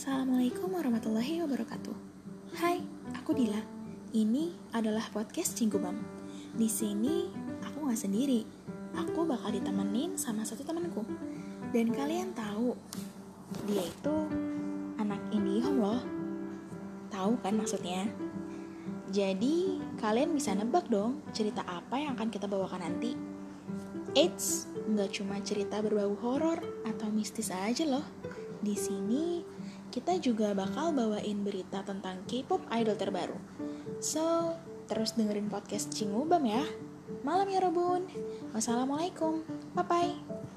Assalamualaikum warahmatullahi wabarakatuh. Hai, aku Dila. Ini adalah podcast Cinggubam. Di sini aku nggak sendiri. Aku bakal ditemenin sama satu temanku. Dan kalian tahu, dia itu anak IndiHome loh. Tahu kan maksudnya? Jadi, kalian bisa nebak dong cerita apa yang akan kita bawakan nanti. Eits, nggak cuma cerita berbau horor atau mistis aja loh. Di sini kita juga bakal bawain berita tentang K-pop idol terbaru. So, terus dengerin podcast Cingubam ya. Malam ya Robun. Wassalamualaikum. Bye-bye.